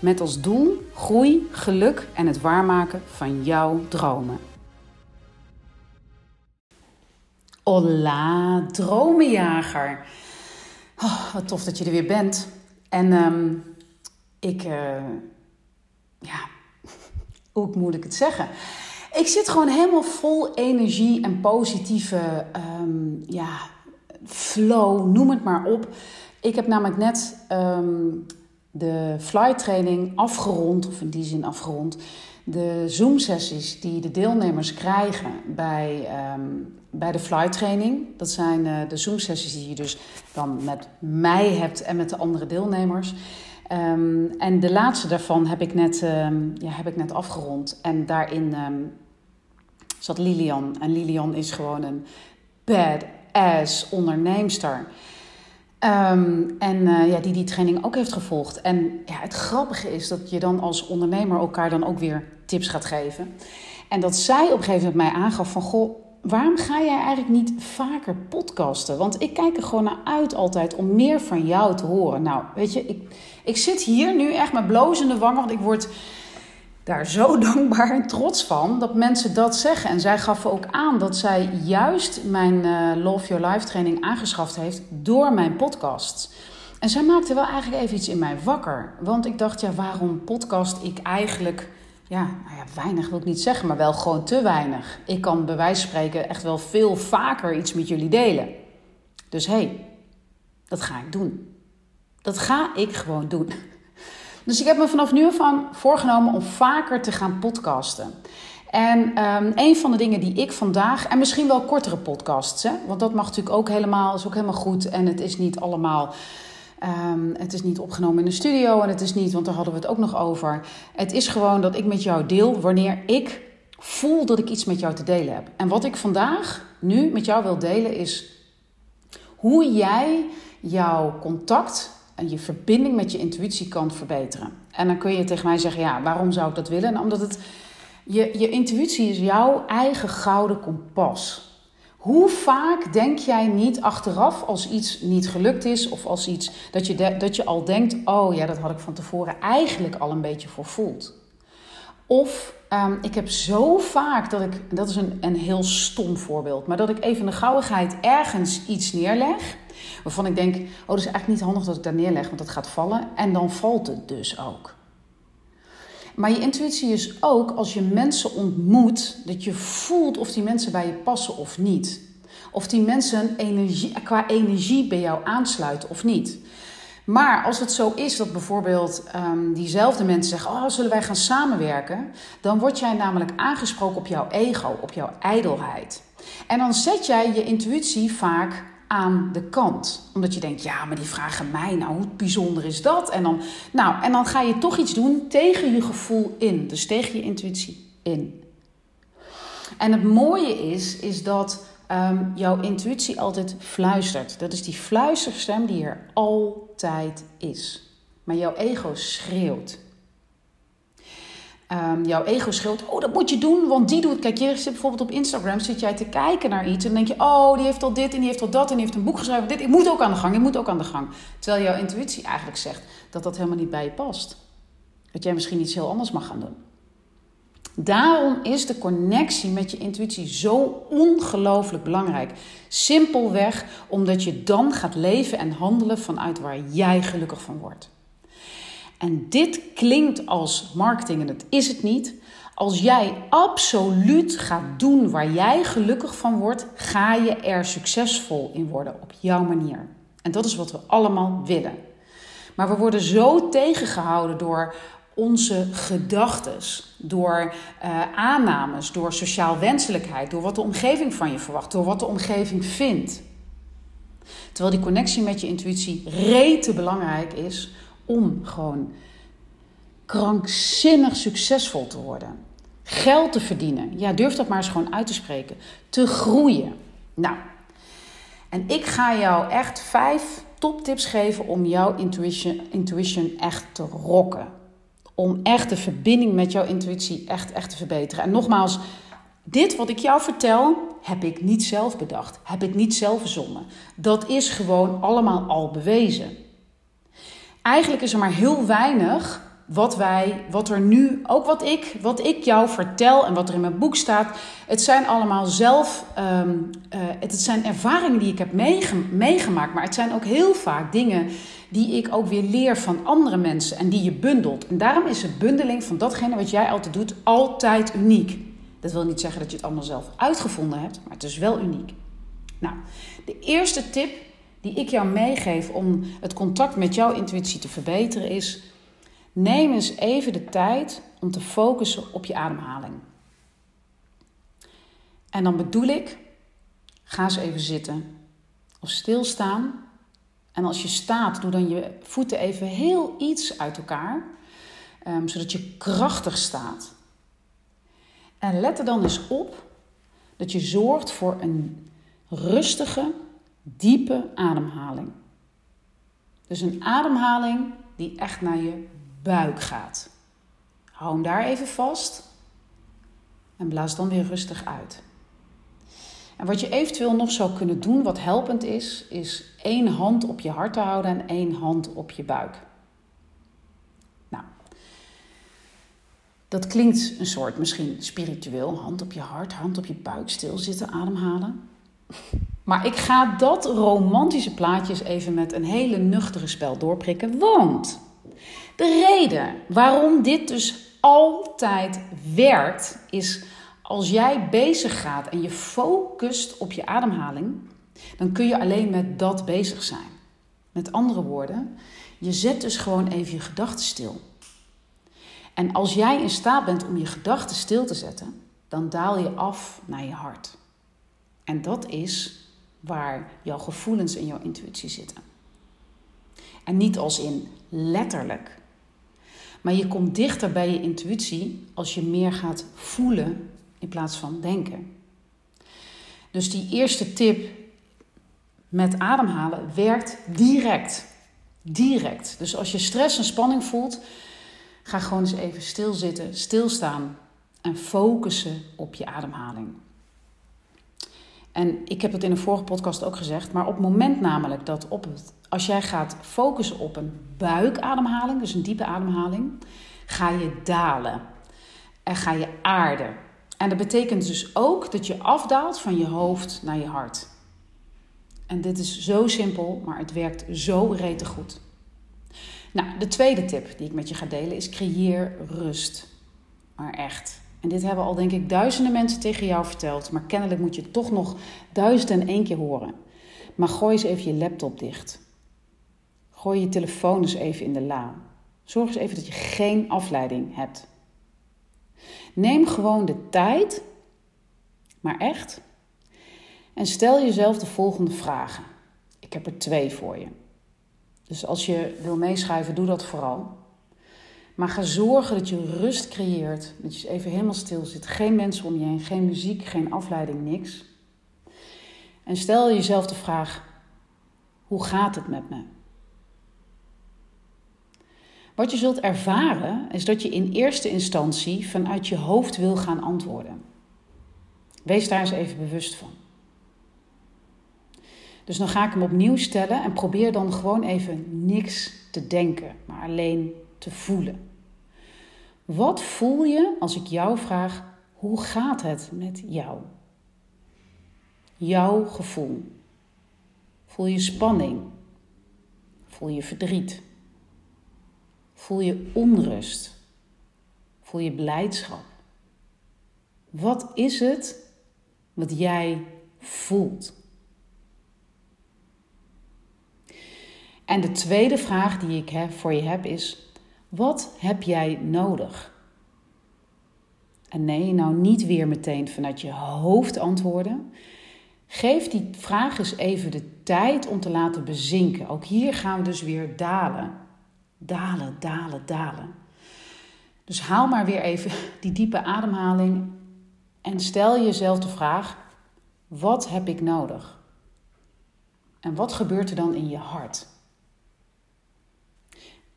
Met als doel groei, geluk en het waarmaken van jouw dromen. Hola, dromenjager. Oh, wat tof dat je er weer bent. En ehm, ik, uh, ja, hoe moet ik het zeggen? Ik zit gewoon helemaal vol energie en positieve um, ja, flow, noem het maar op. Ik heb namelijk net um, de fly training afgerond, of in die zin afgerond. De Zoom-sessies die de deelnemers krijgen bij, um, bij de fly training. Dat zijn uh, de Zoom-sessies die je dus dan met mij hebt en met de andere deelnemers. Um, en de laatste daarvan heb ik net, um, ja, heb ik net afgerond. En daarin zat Lilian. En Lilian is gewoon een badass onderneemster. Um, en uh, ja, die die training ook heeft gevolgd. En ja, het grappige is dat je dan als ondernemer elkaar dan ook weer tips gaat geven. En dat zij op een gegeven moment mij aangaf van... Goh, waarom ga jij eigenlijk niet vaker podcasten? Want ik kijk er gewoon naar uit altijd om meer van jou te horen. Nou, weet je, ik, ik zit hier nu echt met blozende wangen, want ik word daar zo dankbaar en trots van dat mensen dat zeggen. En zij gaf ook aan dat zij juist mijn uh, Love Your Life training aangeschaft heeft door mijn podcast. En zij maakte wel eigenlijk even iets in mij wakker. Want ik dacht, ja, waarom podcast ik eigenlijk... Ja, nou ja, weinig wil ik niet zeggen, maar wel gewoon te weinig. Ik kan bij wijze van spreken echt wel veel vaker iets met jullie delen. Dus hé, hey, dat ga ik doen. Dat ga ik gewoon doen. Dus ik heb me vanaf nu af voorgenomen om vaker te gaan podcasten. En um, een van de dingen die ik vandaag, en misschien wel kortere podcasts, want dat mag natuurlijk ook helemaal, is ook helemaal goed. En het is niet allemaal, um, het is niet opgenomen in de studio en het is niet, want daar hadden we het ook nog over. Het is gewoon dat ik met jou deel wanneer ik voel dat ik iets met jou te delen heb. En wat ik vandaag nu met jou wil delen is hoe jij jouw contact je verbinding met je intuïtie kan verbeteren. En dan kun je tegen mij zeggen: ja, waarom zou ik dat willen? Nou, omdat het, je, je intuïtie is jouw eigen gouden kompas. Hoe vaak denk jij niet achteraf als iets niet gelukt is of als iets dat je, dat je al denkt: oh ja, dat had ik van tevoren eigenlijk al een beetje voor voeld? Of um, ik heb zo vaak dat ik, dat is een, een heel stom voorbeeld, maar dat ik even de gauwigheid ergens iets neerleg. Waarvan ik denk, oh dat is eigenlijk niet handig dat ik daar neerleg, want dat gaat vallen. En dan valt het dus ook. Maar je intuïtie is ook als je mensen ontmoet, dat je voelt of die mensen bij je passen of niet. Of die mensen energie, qua energie bij jou aansluiten of niet. Maar als het zo is dat bijvoorbeeld um, diezelfde mensen zeggen: Oh, zullen wij gaan samenwerken? Dan word jij namelijk aangesproken op jouw ego, op jouw ijdelheid. En dan zet jij je intuïtie vaak aan de kant. Omdat je denkt, ja, maar die vragen mij, nou, hoe bijzonder is dat? En dan, nou, en dan ga je toch iets doen tegen je gevoel in. Dus tegen je intuïtie in. En het mooie is, is dat um, jouw intuïtie altijd fluistert. Dat is die fluisterstem die er altijd is. Maar jouw ego schreeuwt. Um, jouw ego schreeuwt, oh dat moet je doen, want die doet... Kijk, je zit bijvoorbeeld op Instagram, zit jij te kijken naar iets... en denk je, oh, die heeft al dit en die heeft al dat... en die heeft een boek geschreven, dit, ik moet ook aan de gang, ik moet ook aan de gang. Terwijl jouw intuïtie eigenlijk zegt dat dat helemaal niet bij je past. Dat jij misschien iets heel anders mag gaan doen. Daarom is de connectie met je intuïtie zo ongelooflijk belangrijk. Simpelweg omdat je dan gaat leven en handelen vanuit waar jij gelukkig van wordt. En dit klinkt als marketing en dat is het niet. Als jij absoluut gaat doen waar jij gelukkig van wordt, ga je er succesvol in worden op jouw manier. En dat is wat we allemaal willen. Maar we worden zo tegengehouden door onze gedachten, door uh, aannames, door sociaal wenselijkheid, door wat de omgeving van je verwacht, door wat de omgeving vindt. Terwijl die connectie met je intuïtie rete belangrijk is om gewoon krankzinnig succesvol te worden. Geld te verdienen. Ja, durf dat maar eens gewoon uit te spreken. Te groeien. Nou, en ik ga jou echt vijf toptips geven om jouw intuition, intuition echt te rocken. Om echt de verbinding met jouw intuïtie echt, echt te verbeteren. En nogmaals, dit wat ik jou vertel, heb ik niet zelf bedacht. Heb ik niet zelf verzonnen. Dat is gewoon allemaal al bewezen. Eigenlijk is er maar heel weinig wat wij, wat er nu, ook wat ik, wat ik jou vertel en wat er in mijn boek staat. Het zijn allemaal zelf, um, uh, het, zijn ervaringen die ik heb meegemaakt, maar het zijn ook heel vaak dingen die ik ook weer leer van andere mensen en die je bundelt. En daarom is de bundeling van datgene wat jij altijd doet altijd uniek. Dat wil niet zeggen dat je het allemaal zelf uitgevonden hebt, maar het is wel uniek. Nou, de eerste tip die ik jou meegeef om het contact met jouw intuïtie te verbeteren is: neem eens even de tijd om te focussen op je ademhaling. En dan bedoel ik, ga eens even zitten of stilstaan. En als je staat, doe dan je voeten even heel iets uit elkaar, um, zodat je krachtig staat. En let er dan eens op dat je zorgt voor een rustige, diepe ademhaling. Dus een ademhaling die echt naar je buik gaat. Hou hem daar even vast en blaas dan weer rustig uit. En wat je eventueel nog zou kunnen doen, wat helpend is, is één hand op je hart te houden en één hand op je buik. Nou, dat klinkt een soort misschien spiritueel, hand op je hart, hand op je buik, stilzitten, ademhalen. Maar ik ga dat romantische plaatje even met een hele nuchtere spel doorprikken. Want de reden waarom dit dus altijd werkt, is als jij bezig gaat en je focust op je ademhaling, dan kun je alleen met dat bezig zijn. Met andere woorden, je zet dus gewoon even je gedachten stil. En als jij in staat bent om je gedachten stil te zetten, dan daal je af naar je hart. En dat is waar jouw gevoelens en jouw intuïtie zitten. En niet als in letterlijk. Maar je komt dichter bij je intuïtie als je meer gaat voelen in plaats van denken. Dus die eerste tip met ademhalen werkt direct. Direct. Dus als je stress en spanning voelt, ga gewoon eens even stilzitten, stilstaan en focussen op je ademhaling. En ik heb het in een vorige podcast ook gezegd, maar op het moment namelijk dat op het, als jij gaat focussen op een buikademhaling, dus een diepe ademhaling, ga je dalen en ga je aarden. En dat betekent dus ook dat je afdaalt van je hoofd naar je hart. En dit is zo simpel, maar het werkt zo rete goed. Nou, de tweede tip die ik met je ga delen is creëer rust. Maar echt. En dit hebben al denk ik duizenden mensen tegen jou verteld, maar kennelijk moet je het toch nog duizend en één keer horen. Maar gooi eens even je laptop dicht. Gooi je telefoon eens even in de la. Zorg eens even dat je geen afleiding hebt. Neem gewoon de tijd, maar echt, en stel jezelf de volgende vragen. Ik heb er twee voor je. Dus als je wil meeschrijven, doe dat vooral. Maar ga zorgen dat je rust creëert. Dat je even helemaal stil zit. Geen mensen om je heen, geen muziek, geen afleiding, niks. En stel jezelf de vraag: hoe gaat het met me? Wat je zult ervaren is dat je in eerste instantie vanuit je hoofd wil gaan antwoorden. Wees daar eens even bewust van. Dus dan ga ik hem opnieuw stellen en probeer dan gewoon even niks te denken, maar alleen te voelen. Wat voel je als ik jou vraag: hoe gaat het met jou? Jouw gevoel. Voel je spanning? Voel je verdriet? Voel je onrust? Voel je blijdschap? Wat is het wat jij voelt? En de tweede vraag die ik voor je heb is: wat heb jij nodig? En nee, nou niet weer meteen vanuit je hoofd antwoorden. Geef die vraag eens even de tijd om te laten bezinken. Ook hier gaan we dus weer dalen. Dalen, dalen, dalen. Dus haal maar weer even die diepe ademhaling en stel jezelf de vraag: wat heb ik nodig? En wat gebeurt er dan in je hart?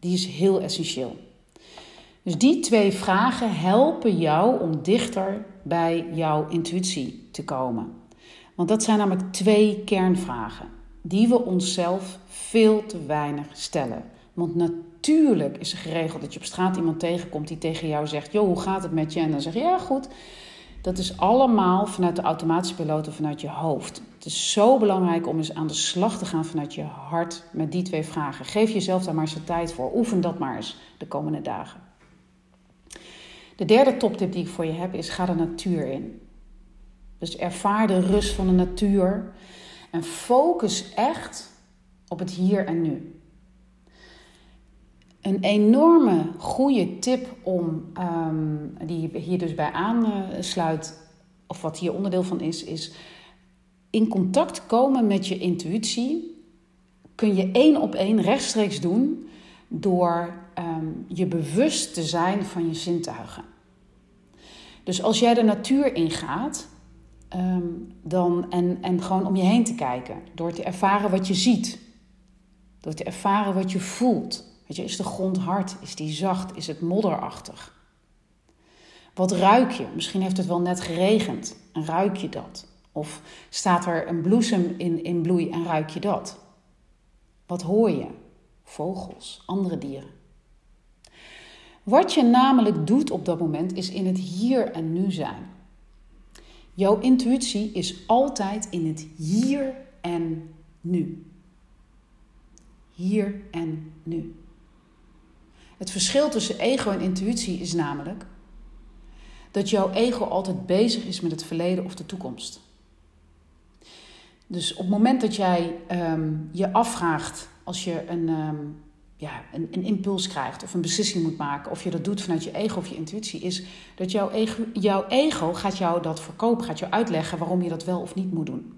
Die is heel essentieel. Dus die twee vragen helpen jou om dichter bij jouw intuïtie te komen. Want dat zijn namelijk twee kernvragen die we onszelf veel te weinig stellen. Want natuurlijk is er geregeld dat je op straat iemand tegenkomt die tegen jou zegt: Joh, hoe gaat het met je? En dan zeg je: Ja, goed. Dat is allemaal vanuit de automatische piloot vanuit je hoofd. Het is zo belangrijk om eens aan de slag te gaan vanuit je hart met die twee vragen. Geef jezelf daar maar eens de tijd voor. Oefen dat maar eens de komende dagen. De derde toptip die ik voor je heb is: ga de natuur in. Dus ervaar de rust van de natuur en focus echt op het hier en nu. Een enorme goede tip om, um, die hier dus bij aansluit, of wat hier onderdeel van is, is in contact komen met je intuïtie. Kun je één op één rechtstreeks doen door um, je bewust te zijn van je zintuigen. Dus als jij de natuur ingaat, um, dan, en, en gewoon om je heen te kijken, door te ervaren wat je ziet, door te ervaren wat je voelt. Is de grond hard? Is die zacht? Is het modderachtig? Wat ruik je? Misschien heeft het wel net geregend en ruik je dat? Of staat er een bloesem in, in bloei en ruik je dat? Wat hoor je? Vogels, andere dieren. Wat je namelijk doet op dat moment is in het hier en nu zijn. Jouw intuïtie is altijd in het hier en nu. Hier en nu. Het verschil tussen ego en intuïtie is namelijk dat jouw ego altijd bezig is met het verleden of de toekomst. Dus op het moment dat jij um, je afvraagt als je een, um, ja, een, een, impuls krijgt of een beslissing moet maken, of je dat doet vanuit je ego of je intuïtie, is dat jouw ego, jouw ego gaat jou dat verkopen, gaat jou uitleggen waarom je dat wel of niet moet doen.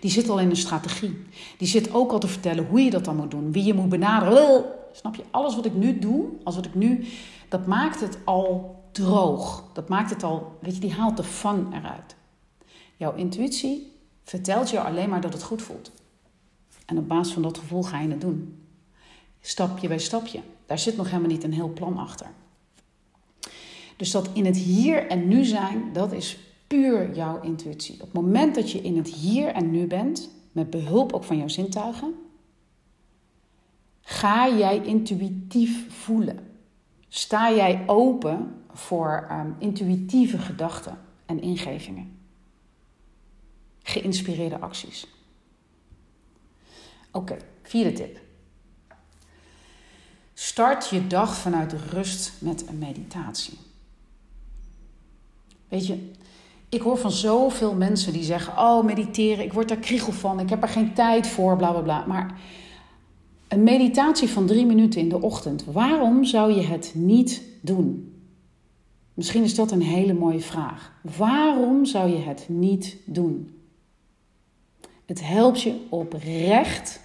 Die zit al in een strategie. Die zit ook al te vertellen hoe je dat dan moet doen, wie je moet benaderen. Snap je? Alles wat ik nu doe, als wat ik nu, dat maakt het al droog. Dat maakt het al, weet je, die haalt de fun eruit. Jouw intuïtie vertelt je alleen maar dat het goed voelt. En op basis van dat gevoel ga je het doen. Stapje bij stapje. Daar zit nog helemaal niet een heel plan achter. Dus dat in het hier en nu zijn, dat is puur jouw intuïtie. Op het moment dat je in het hier en nu bent, met behulp ook van jouw zintuigen, ga jij intuïtief voelen. Sta jij open voor um, intuïtieve gedachten en ingevingen. Geïnspireerde acties. Oké, vierde tip. Start je dag vanuit rust met een meditatie. Weet je, ik hoor van zoveel mensen die zeggen: Oh, mediteren, ik word daar kriegel van, ik heb er geen tijd voor, bla bla bla. Maar een meditatie van drie minuten in de ochtend, waarom zou je het niet doen? Misschien is dat een hele mooie vraag. Waarom zou je het niet doen? Het helpt je oprecht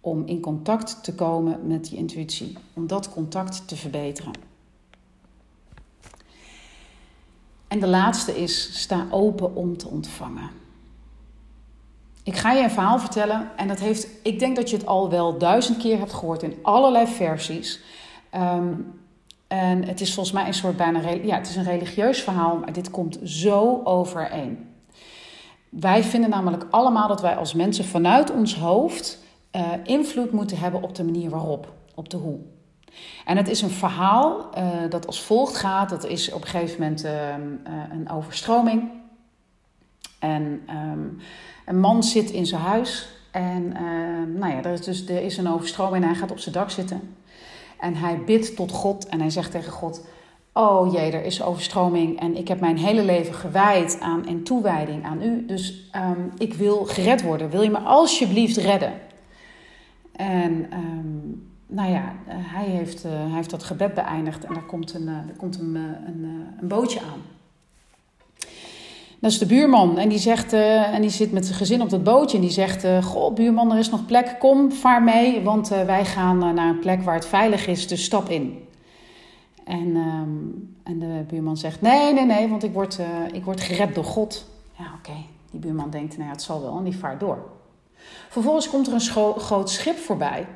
om in contact te komen met je intuïtie, om dat contact te verbeteren. En de laatste is: sta open om te ontvangen. Ik ga je een verhaal vertellen en dat heeft, ik denk dat je het al wel duizend keer hebt gehoord in allerlei versies. Um, en het is volgens mij een soort bijna, ja, het is een religieus verhaal, maar dit komt zo overeen. Wij vinden namelijk allemaal dat wij als mensen vanuit ons hoofd uh, invloed moeten hebben op de manier waarop, op de hoe. En het is een verhaal uh, dat als volgt gaat. Dat is op een gegeven moment uh, een overstroming. En um, een man zit in zijn huis. En nou ja, er is, dus, er is een overstroming en hij gaat op zijn dak zitten. En hij bidt tot God en hij zegt tegen God: Oh jee, er is overstroming en ik heb mijn hele leven gewijd aan en toewijding aan u. Dus um, ik wil gered worden. Wil je me alsjeblieft redden? En nou ja, hij heeft, uh, hij heeft dat gebed beëindigd en daar komt een, uh, er komt een, een, een bootje aan. Dat is de buurman en die, zegt, uh, en die zit met zijn gezin op dat bootje en die zegt: uh, Goh, buurman, er is nog plek, kom, vaar mee, want uh, wij gaan naar een plek waar het veilig is, dus stap in. En, ehm, en de buurman zegt: Nee, nee, nee, want ik word, ik word gered door God. Ja, oké. Die buurman denkt: Nou ja, het zal wel. En die vaart door. Vervolgens komt er een groot schip voorbij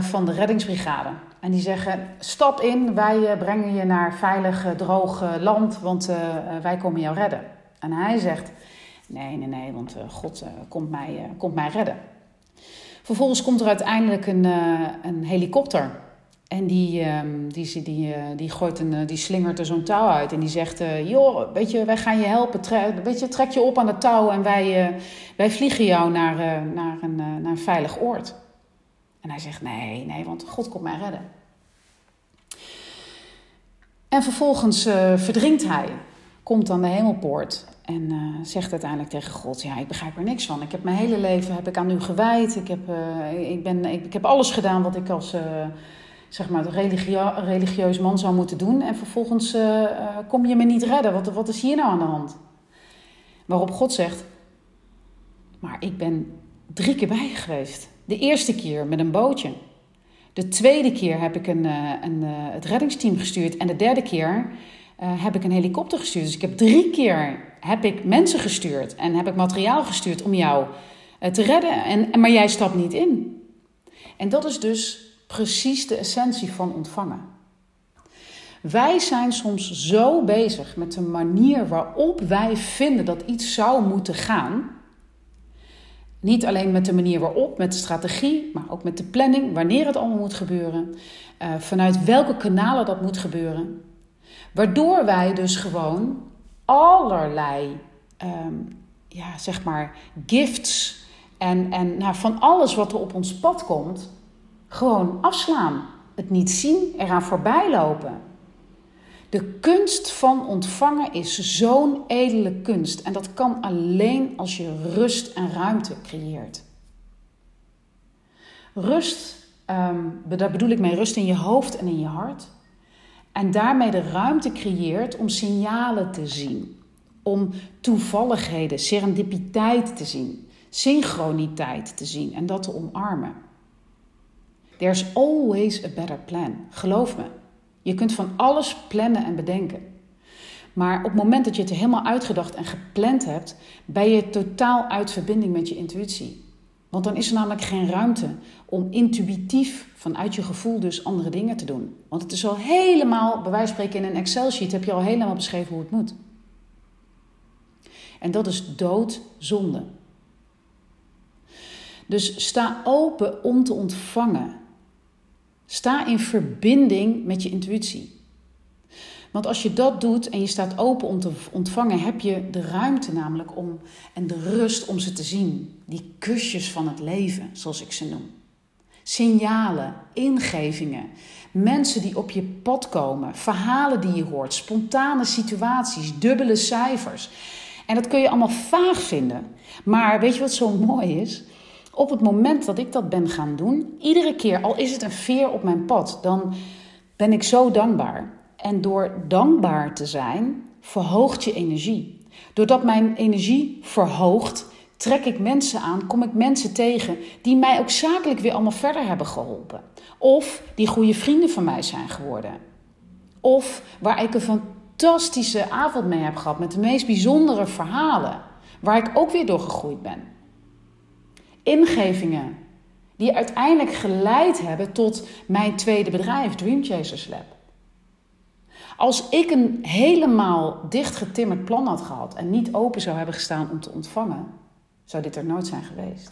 van de reddingsbrigade. En die zeggen: Stap in, wij brengen je naar veilig, droog land, want wij komen jou redden. En hij zegt: Nee, nee, nee, want God komt, mij, komt mij redden. Vervolgens komt er uiteindelijk een, een helikopter en die, um, die, die, die, gooit een, die slingert er zo'n touw uit. En die zegt: Joh, weet je, wij gaan je helpen. Tre weet je, trek je op aan het touw en wij, wij vliegen jou naar, naar, een, naar een veilig oord. En hij zegt: Nee, nee, want God komt mij redden. En vervolgens verdrinkt hij, komt aan de hemelpoort en zegt uiteindelijk tegen God: Ja, ik begrijp er niks van. Ik heb mijn hele leven heb ik aan u gewijd. Ik heb, ik ben, ik, heb alles gedaan wat ik als zeg maar, religieus man zou moeten doen. En vervolgens uh, kom je me niet redden. Wat, wat is hier nou aan de hand? Waarop God zegt: Maar ik ben drie keer bij je geweest. De eerste keer met een bootje. De tweede keer heb ik een, uh, een, het reddingsteam gestuurd. En de derde keer heb ik een helikopter gestuurd. Dus ik heb drie keer heb ik mensen gestuurd. En heb ik materiaal gestuurd om jou te redden. En, maar jij stapt niet in. En dat is dus precies de essentie van ontvangen. Wij zijn soms zo bezig met de manier waarop wij vinden dat iets zou moeten gaan. Niet alleen met de manier waarop, met de strategie, maar ook met de planning, wanneer het allemaal moet gebeuren, uh, vanuit welke kanalen dat moet gebeuren. Waardoor wij dus gewoon allerlei, um, ja, zeg maar, gifts en, en nou, van alles wat er op ons pad komt, gewoon afslaan. Het niet zien, eraan voorbij lopen. De kunst van ontvangen is zo'n edele kunst. En dat kan alleen als je rust en ruimte creëert. Rust, um, daar bedoel ik mee rust in je hoofd en in je hart. En daarmee de ruimte creëert om signalen te zien. Om toevalligheden, serendipiteit te zien. Synchroniteit te zien en dat te omarmen. There's always a better plan. Geloof me. Je kunt van alles plannen en bedenken. Maar op het moment dat je het helemaal uitgedacht en gepland hebt, ben je totaal uit verbinding met je intuïtie. Want dan is er namelijk geen ruimte om intuïtief vanuit je gevoel dus andere dingen te doen. Want het is al helemaal, bij wijze van spreken in een Excel-sheet heb je al helemaal beschreven hoe het moet. En dat is doodzonde. Dus sta open om te ontvangen. Sta in verbinding met je intuïtie. Want als je dat doet en je staat open om te ontvangen, heb je de ruimte namelijk om en de rust om ze te zien. Die kusjes van het leven, zoals ik ze noem. Signalen, ingevingen, mensen die op je pad komen, verhalen die je hoort, spontane situaties, dubbele cijfers. En dat kun je allemaal vaag vinden. Maar weet je wat zo mooi is? Op het moment dat ik dat ben gaan doen, iedere keer, al is het een veer op mijn pad, dan ben ik zo dankbaar. En door dankbaar te zijn, verhoogt je energie. Doordat mijn energie verhoogt, trek ik mensen aan, kom ik mensen tegen die mij ook zakelijk weer allemaal verder hebben geholpen. Of die goede vrienden van mij zijn geworden. Of waar ik een fantastische avond mee heb gehad met de meest bijzondere verhalen, waar ik ook weer door gegroeid ben ingevingen die uiteindelijk geleid hebben tot mijn tweede bedrijf, Dream Chasers Lab. Als ik een helemaal dichtgetimmerd plan had gehad en niet open zou hebben gestaan om te ontvangen, zou dit er nooit zijn geweest.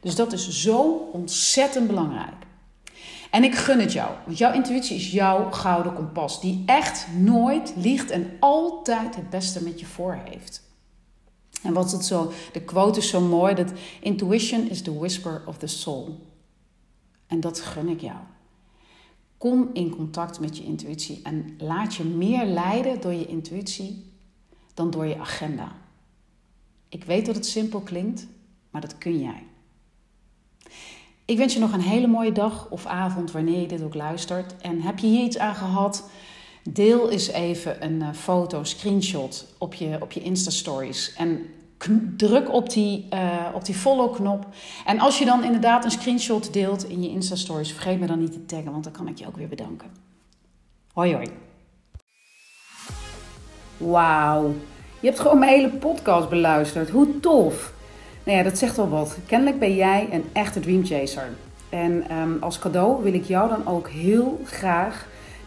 Dus dat is zo ontzettend belangrijk. En ik gun het jou, want jouw intuïtie is jouw gouden kompas, die echt nooit liegt en altijd het beste met je voor heeft. En wat het zo? De quote is zo mooi dat intuition is the whisper of the soul. En dat gun ik jou. Kom in contact met je intuïtie en laat je meer leiden door je intuïtie dan door je agenda. Ik weet dat het simpel klinkt, maar dat kun jij. Ik wens je nog een hele mooie dag of avond wanneer je dit ook luistert. En heb je hier iets aan gehad? Deel eens even een uh, foto, screenshot op je, op je Insta-stories. En druk op die, uh, op die follow-knop. En als je dan inderdaad een screenshot deelt in je Insta-stories, vergeet me dan niet te taggen, want dan kan ik je ook weer bedanken. Hoi hoi. Wauw, je hebt gewoon mijn hele podcast beluisterd. Hoe tof! Nou ja, dat zegt wel wat. Kennelijk ben jij een echte dreamchaser. En um, als cadeau wil ik jou dan ook heel graag